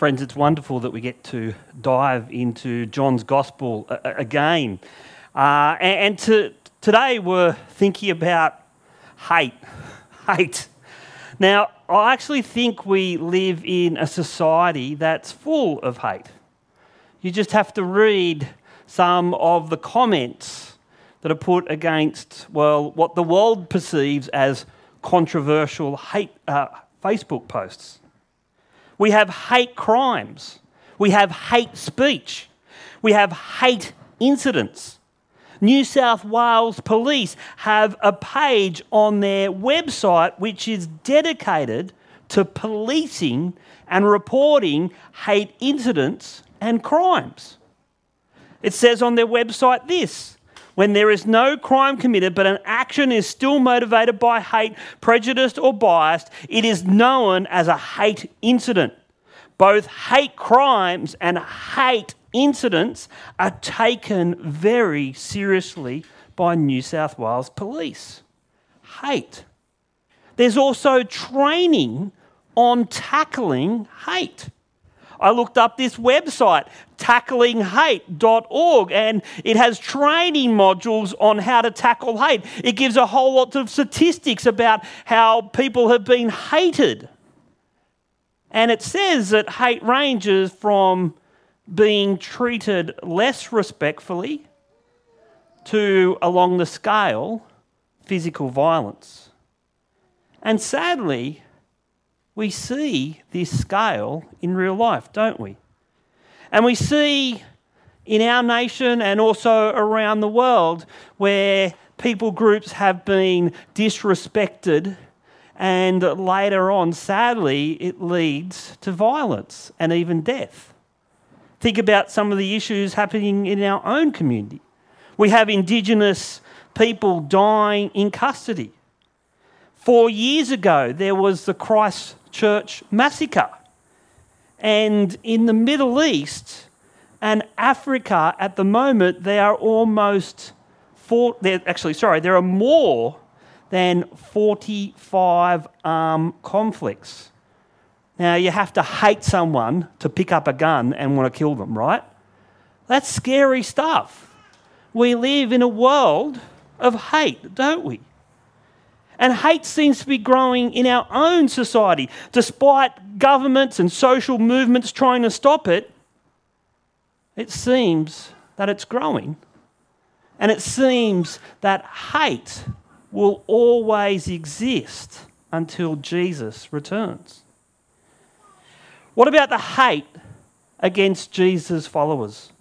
Friends, it's wonderful that we get to dive into John's Gospel again. Uh, and, and to, today we're thinking about hate. Hate. Now, I actually think we live in a society that's full of hate. You just have to read some of the comments that are put against, well, what the world perceives as controversial hate uh, Facebook posts. We have hate crimes. We have hate speech. We have hate incidents. New South Wales Police have a page on their website which is dedicated to policing and reporting hate incidents and crimes. It says on their website this when there is no crime committed but an action is still motivated by hate, prejudice, or bias, it is known as a hate incident. Both hate crimes and hate incidents are taken very seriously by New South Wales Police. Hate. There's also training on tackling hate. I looked up this website, tacklingHate.org, and it has training modules on how to tackle hate. It gives a whole lot of statistics about how people have been hated. And it says that hate ranges from being treated less respectfully to, along the scale, physical violence. And sadly, we see this scale in real life, don't we? And we see in our nation and also around the world where people groups have been disrespected and later on, sadly, it leads to violence and even death. Think about some of the issues happening in our own community. We have Indigenous people dying in custody. Four years ago, there was the Christ church massacre. And in the Middle East and Africa at the moment, there are almost four, actually, sorry, there are more than 45 armed conflicts. Now, you have to hate someone to pick up a gun and want to kill them, right? That's scary stuff. We live in a world of hate, don't we? And hate seems to be growing in our own society. Despite governments and social movements trying to stop it, it seems that it's growing. And it seems that hate will always exist until Jesus returns. What about the hate against Jesus' followers?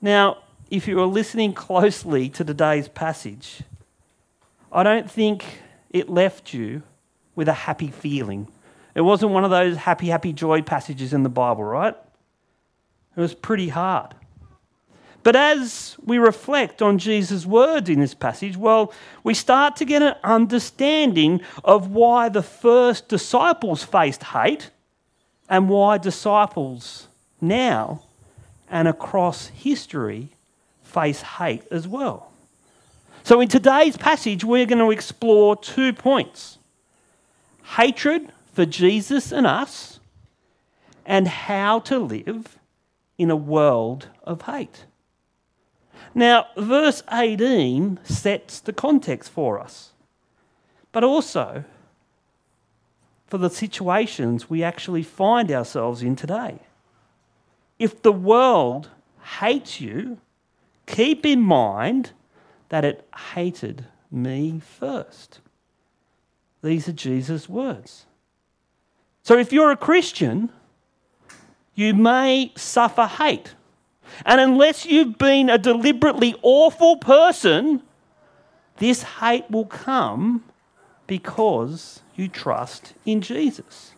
Now, if you are listening closely to today's passage, I don't think it left you with a happy feeling. It wasn't one of those happy, happy joy passages in the Bible, right? It was pretty hard. But as we reflect on Jesus' words in this passage, well, we start to get an understanding of why the first disciples faced hate and why disciples now and across history face hate as well. So, in today's passage, we're going to explore two points hatred for Jesus and us, and how to live in a world of hate. Now, verse 18 sets the context for us, but also for the situations we actually find ourselves in today. If the world hates you, keep in mind that it hated me first. These are Jesus' words. So if you're a Christian, you may suffer hate. And unless you've been a deliberately awful person, this hate will come because you trust in Jesus.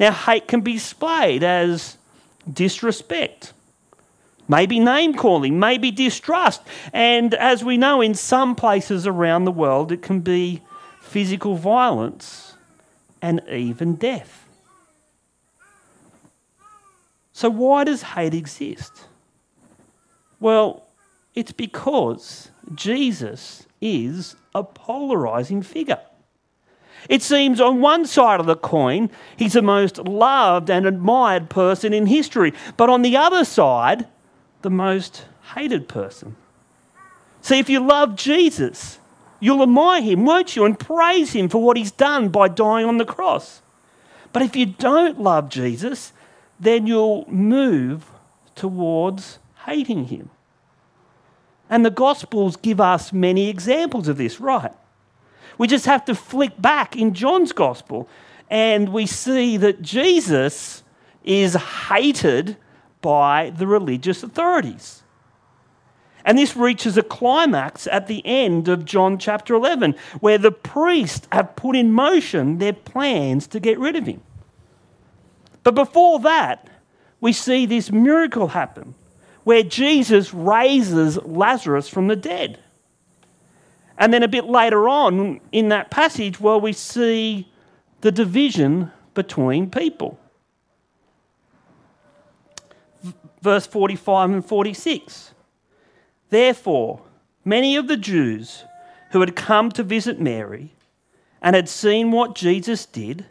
Now, hate can be displayed as disrespect, maybe name calling, maybe distrust. And as we know, in some places around the world, it can be physical violence and even death. So, why does hate exist? Well, it's because Jesus is a polarizing figure. It seems on one side of the coin, he's the most loved and admired person in history, but on the other side, the most hated person. See, if you love Jesus, you'll admire him, won't you, and praise him for what he's done by dying on the cross. But if you don't love Jesus, then you'll move towards hating him. And the Gospels give us many examples of this, right? We just have to flick back in John's Gospel and we see that Jesus is hated by the religious authorities. And this reaches a climax at the end of John chapter 11, where the priests have put in motion their plans to get rid of him. But before that, we see this miracle happen where Jesus raises Lazarus from the dead. And then a bit later on in that passage, well, we see the division between people. Verse 45 and 46. Therefore, many of the Jews who had come to visit Mary and had seen what Jesus did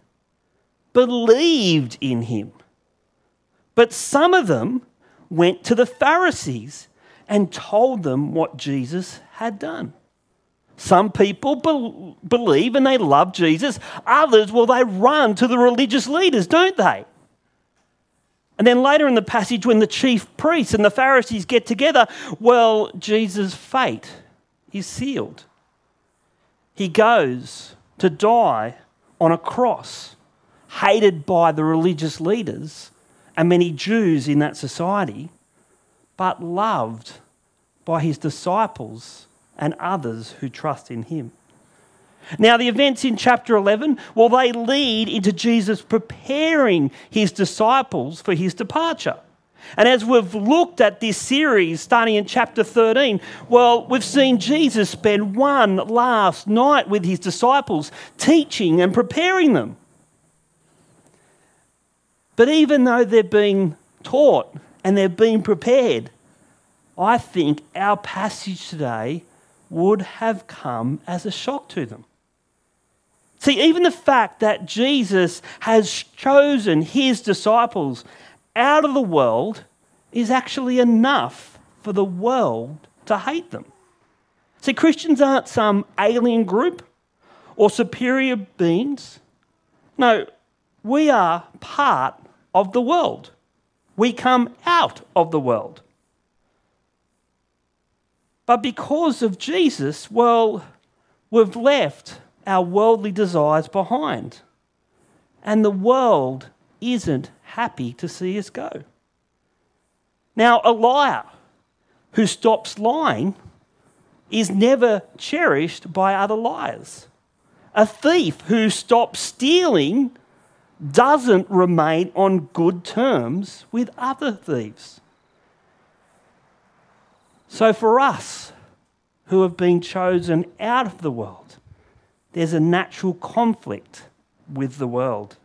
believed in him. But some of them went to the Pharisees and told them what Jesus had done. Some people be- believe and they love Jesus. Others, well, they run to the religious leaders, don't they? And then later in the passage, when the chief priests and the Pharisees get together, well, Jesus' fate is sealed. He goes to die on a cross, hated by the religious leaders and many Jews in that society, but loved by his disciples and others who trust in him. Now, the events in chapter 11, well, they lead into Jesus preparing his disciples for his departure. And as we've looked at this series starting in chapter 13, well, we've seen Jesus spend one last night with his disciples, teaching and preparing them. But even though they're being taught and they're being prepared, I think our passage today would have come as a shock to them. See, even the fact that Jesus has chosen his disciples out of the world is actually enough for the world to hate them. See, Christians aren't some alien group or superior beings. No, we are part of the world. We come out of the world. But because of Jesus, well, we've left our worldly desires behind. And the world isn't happy to see us go. Now, a liar who stops lying is never cherished by other liars. A thief who stops stealing doesn't remain on good terms with other thieves. So, for us who have been chosen out of the world, there's a natural conflict with the world.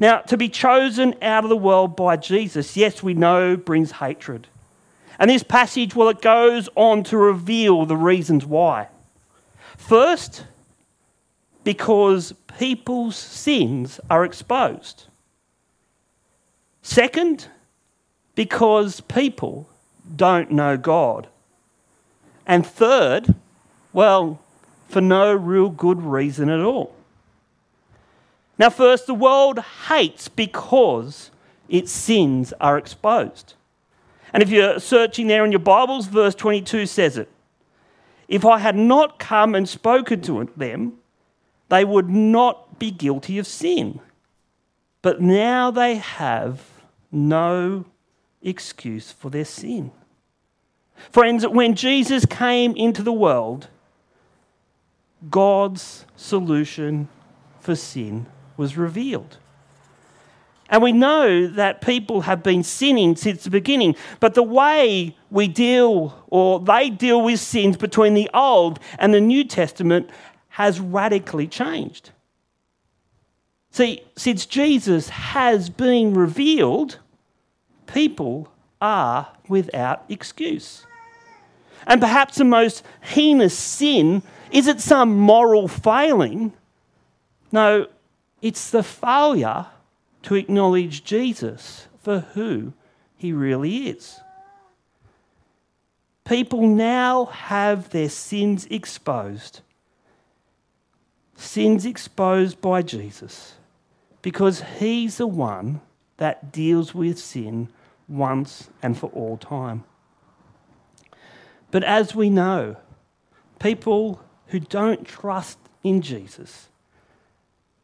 Now, to be chosen out of the world by Jesus, yes, we know brings hatred. And this passage, well, it goes on to reveal the reasons why. First, because people's sins are exposed. Second, because people don't know God. And third, well, for no real good reason at all. Now, first, the world hates because its sins are exposed. And if you're searching there in your Bibles, verse 22 says it If I had not come and spoken to them, they would not be guilty of sin. But now they have no excuse for their sin. Friends, when Jesus came into the world, God's solution for sin was revealed. And we know that people have been sinning since the beginning, but the way we deal or they deal with sins between the Old and the New Testament has radically changed. See, since Jesus has been revealed, people are without excuse. And perhaps the most heinous sin Is it some moral failing? No, it's the failure to acknowledge Jesus for who he really is. People now have their sins exposed. Sins exposed by Jesus because he's the one that deals with sin once and for all time. But as we know, people who don't trust in Jesus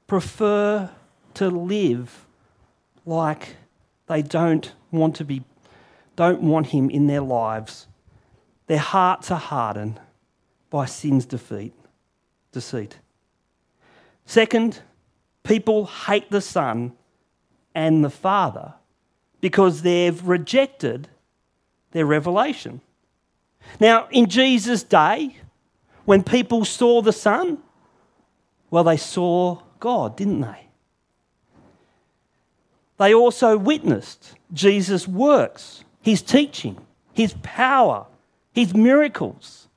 prefer to live like they don't want to be don't want him in their lives. Their hearts are hardened by sin's defeat, deceit. Second, people hate the Son and the Father because they've rejected their revelation. Now, in Jesus' day, when people saw the Son? well, they saw God, didn't they? They also witnessed Jesus' works, his teaching, his power, his miracles.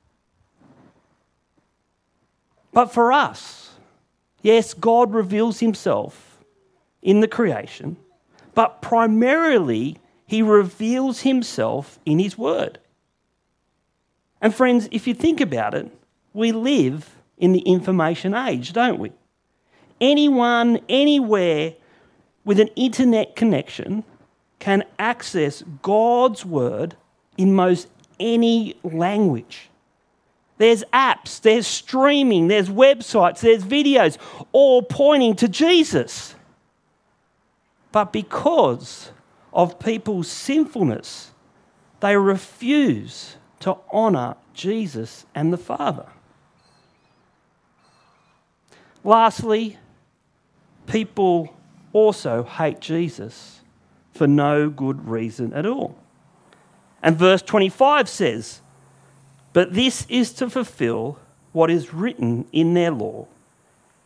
But for us, yes, God reveals himself in the creation, but primarily he reveals himself in his word. And friends, if you think about it, we live in the information age, don't we? Anyone, anywhere with an internet connection can access God's word in most any language. There's apps, there's streaming, there's websites, there's videos, all pointing to Jesus. But because of people's sinfulness, they refuse to honour Jesus and the Father. Lastly, people also hate Jesus for no good reason at all. And verse 25 says, But this is to fulfill what is written in their law.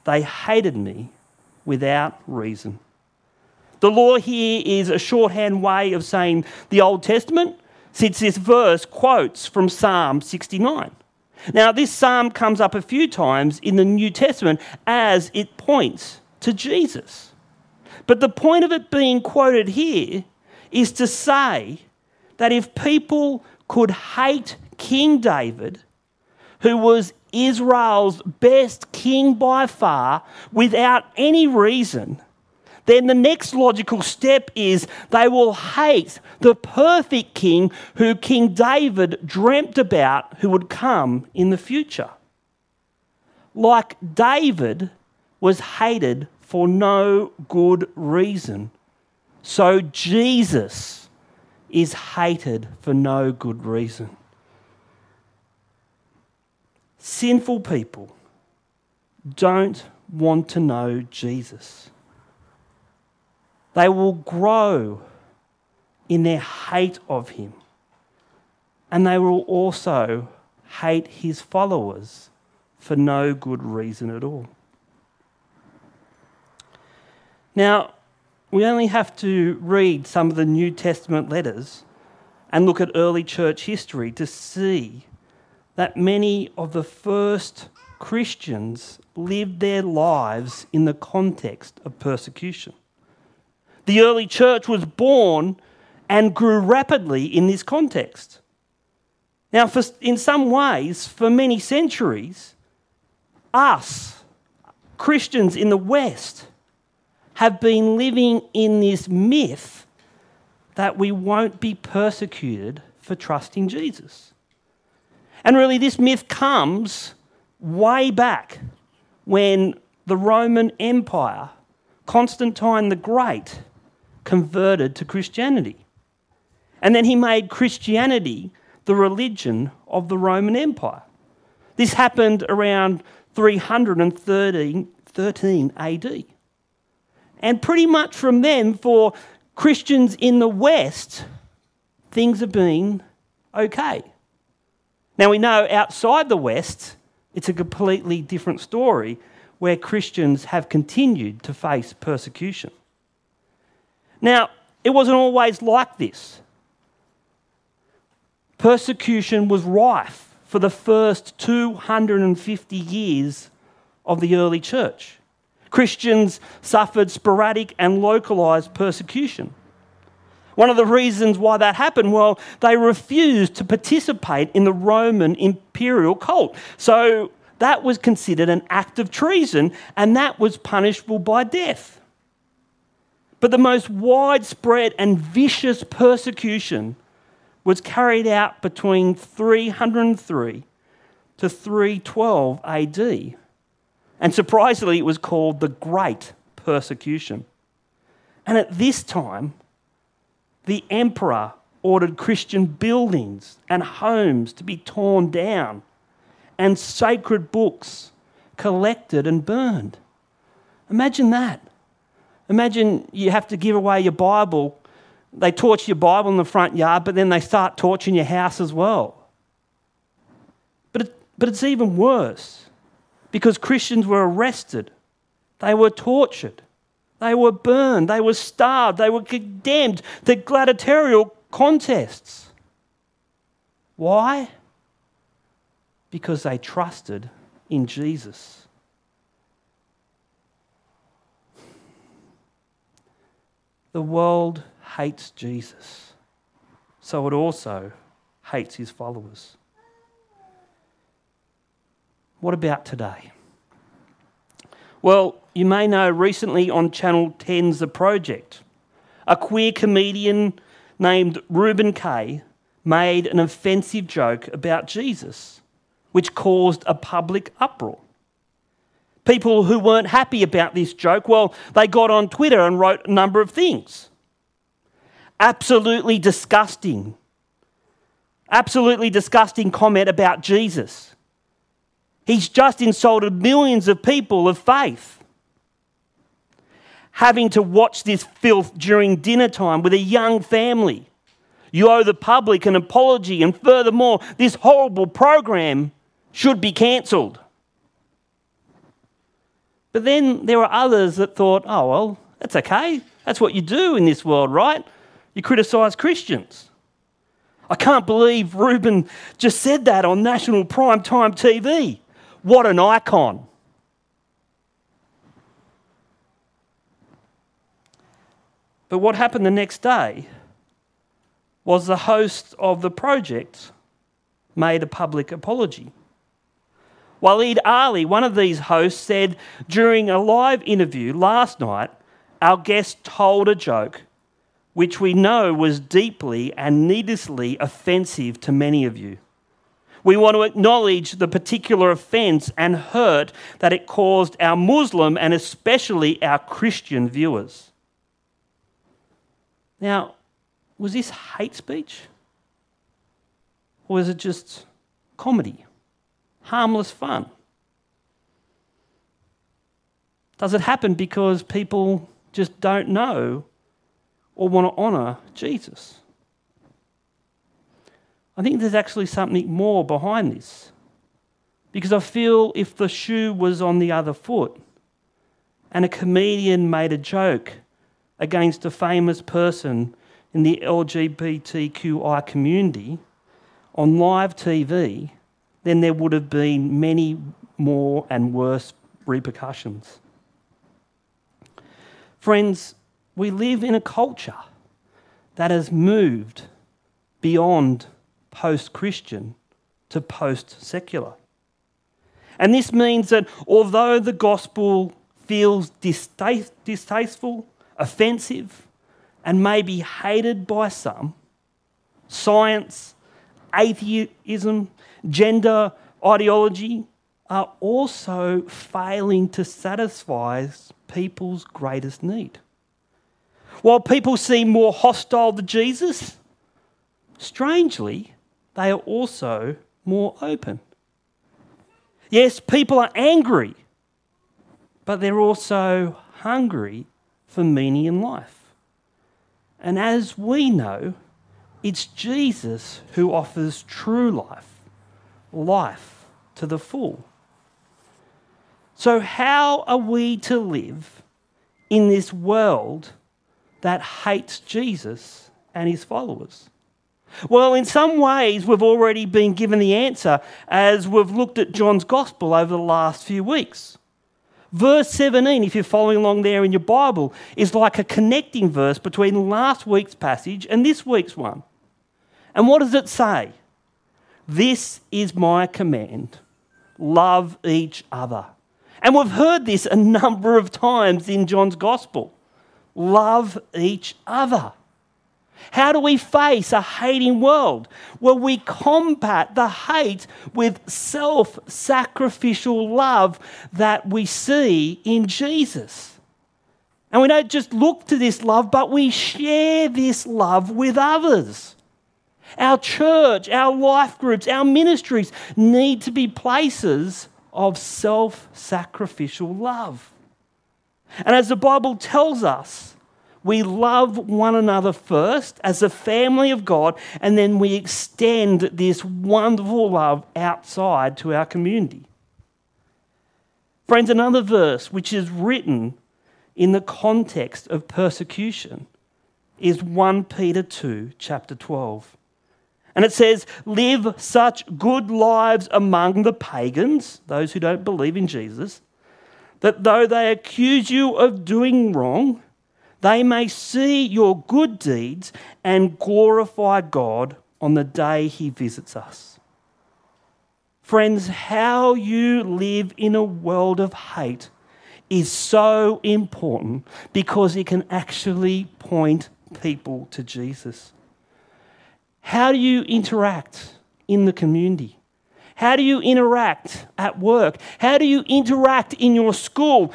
They hated me without reason. The law here is a shorthand way of saying the Old Testament, since this verse quotes from Psalm 69. Now, this psalm comes up a few times in the New Testament as it points to Jesus. But the point of it being quoted here is to say that if people could hate King David, who was Israel's best king by far, without any reason, then the next logical step is they will hate the perfect king who King David dreamt about who would come in the future. Like David was hated for no good reason, so Jesus is hated for no good reason. Sinful people don't want to know Jesus. They will grow in their hate of him. And they will also hate his followers for no good reason at all. Now, we only have to read some of the New Testament letters and look at early church history to see that many of the first Christians lived their lives in the context of persecution. The early church was born and grew rapidly in this context. Now, for, in some ways, for many centuries, us, Christians in the West, have been living in this myth that we won't be persecuted for trusting Jesus. And really, this myth comes way back when the Roman Empire, Constantine the Great, converted to Christianity. And then he made Christianity the religion of the Roman Empire. This happened around 313 AD. And pretty much from then, for Christians in the West, things have been okay. Now we know outside the West, it's a completely different story where Christians have continued to face persecution. Now, it wasn't always like this. Persecution was rife for the first 250 years of the early church. Christians suffered sporadic and localized persecution. One of the reasons why that happened, well, they refused to participate in the Roman imperial cult. So that was considered an act of treason and that was punishable by death. But the most widespread and vicious persecution was carried out between 303 to 312 AD. And surprisingly, it was called the Great Persecution. And at this time, the emperor ordered Christian buildings and homes to be torn down and sacred books collected and burned. Imagine that. Imagine you have to give away your Bible. They torch your Bible in the front yard, but then they start torching your house as well. But, it, but it's even worse because Christians were arrested, they were tortured, they were burned, they were starved, they were condemned to gladiatorial contests. Why? Because they trusted in Jesus. The world hates Jesus, so it also hates his followers. What about today? Well, you may know recently on Channel 10's The Project, a queer comedian named Reuben Kaye made an offensive joke about Jesus, which caused a public uproar. People who weren't happy about this joke, well, they got on Twitter and wrote a number of things. Absolutely disgusting. Absolutely disgusting comment about Jesus. He's just insulted millions of people of faith. Having to watch this filth during dinner time with a young family. You owe the public an apology, and furthermore, this horrible program should be cancelled. But then there were others that thought, oh, well, that's okay. That's what you do in this world, right? You criticise Christians. I can't believe Reuben just said that on national prime time TV. What an icon. But what happened the next day was the host of the project made a public apology. Waleed Aly, one of these hosts, said during a live interview last night, our guest told a joke which we know was deeply and needlessly offensive to many of you. We want to acknowledge the particular offence and hurt that it caused our Muslim and especially our Christian viewers. Now, was this hate speech? Or was it just comedy? Harmless fun? Does it happen because people just don't know or want to honour Jesus? I think there's actually something more behind this. Because I feel if the shoe was on the other foot and a comedian made a joke against a famous person in the LGBTQI community on live TV, then there would have been many more and worse repercussions. Friends, we live in a culture that has moved beyond post Christian to post secular. And this means that although the gospel feels distasteful, offensive, and may be hated by some, science, atheism, gender ideology are also failing to satisfy people's greatest need. While people seem more hostile to Jesus, strangely, they are also more open. Yes, people are angry, but they're also hungry for meaning in life. And as we know, it's Jesus who offers true life, life to the full. So, how are we to live in this world that hates Jesus and his followers? Well, in some ways, we've already been given the answer as we've looked at John's Gospel over the last few weeks. Verse 17, if you're following along there in your Bible, is like a connecting verse between last week's passage and this week's one. And what does it say? This is my command love each other. And we've heard this a number of times in John's Gospel love each other. How do we face a hating world? Well, we combat the hate with self sacrificial love that we see in Jesus. And we don't just look to this love, but we share this love with others. Our church, our life groups, our ministries need to be places of self sacrificial love. And as the Bible tells us, we love one another first as a family of God, and then we extend this wonderful love outside to our community. Friends, another verse which is written in the context of persecution is 1 Peter 2, chapter 12. And it says, Live such good lives among the pagans, those who don't believe in Jesus, that though they accuse you of doing wrong, they may see your good deeds and glorify God on the day He visits us. Friends, how you live in a world of hate is so important because it can actually point people to Jesus. How do you interact in the community? How do you interact at work? How do you interact in your school?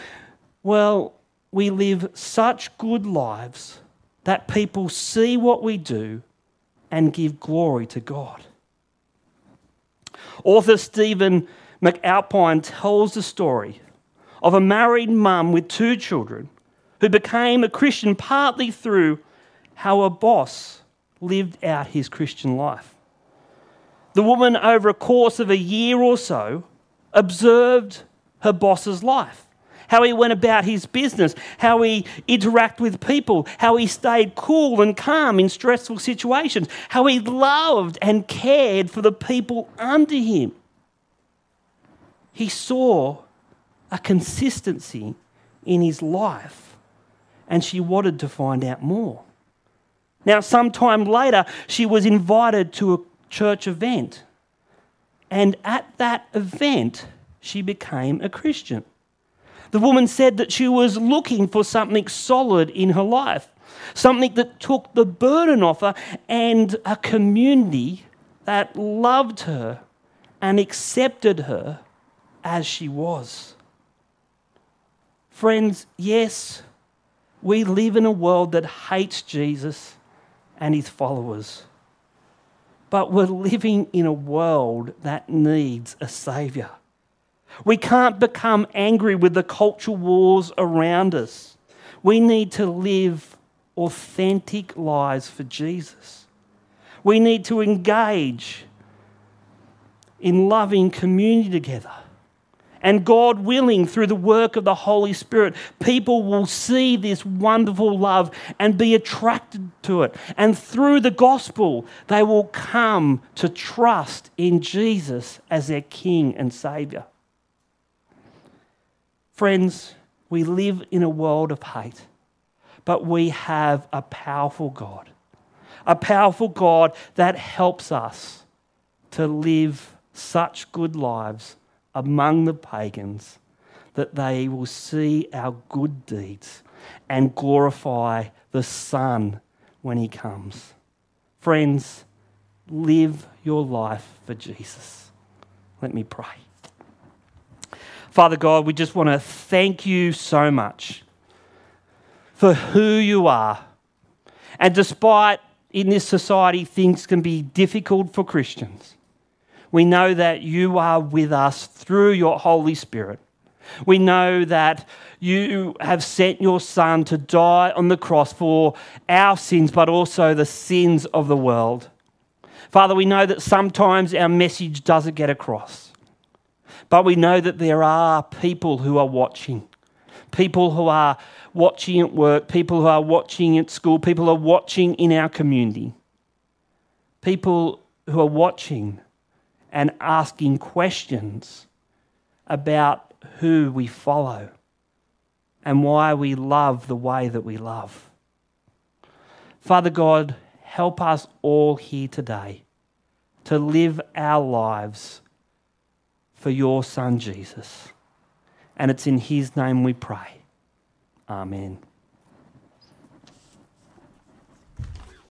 Well, we live such good lives that people see what we do and give glory to God. Author Stephen McAlpine tells the story of a married mum with two children who became a Christian partly through how a boss lived out his Christian life. The woman, over a course of a year or so, observed her boss's life how he went about his business, how he interacted with people, how he stayed cool and calm in stressful situations, how he loved and cared for the people under him. He saw a consistency in his life, and she wanted to find out more. Now, sometime later, she was invited to a church event. And at that event, she became a Christian. The woman said that she was looking for something solid in her life, something that took the burden off her, and a community that loved her and accepted her as she was. Friends, yes, we live in a world that hates Jesus and his followers. But we're living in a world that needs a Saviour. We can't become angry with the cultural wars around us. We need to live authentic lives for Jesus. We need to engage in loving community together. And God willing, through the work of the Holy Spirit, people will see this wonderful love and be attracted to it. And through the gospel, they will come to trust in Jesus as their King and Saviour. Friends, we live in a world of hate, but we have a powerful God. A powerful God that helps us to live such good lives among the pagans that they will see our good deeds and glorify the Son when He comes. Friends, live your life for Jesus. Let me pray. Father God, we just want to thank you so much for who you are. And despite in this society things can be difficult for Christians, we know that you are with us through your Holy Spirit. We know that you have sent your Son to die on the cross for our sins, but also the sins of the world. Father, we know that sometimes our message doesn't get across, but we know that there are people who are watching, people who are watching at work, people who are watching at school, people who are watching in our community people who are watching and asking questions about who we follow and why we love the way that we love. Father God, help us all here today to live our lives for your Son, Jesus. And it's in his name we pray. Amen.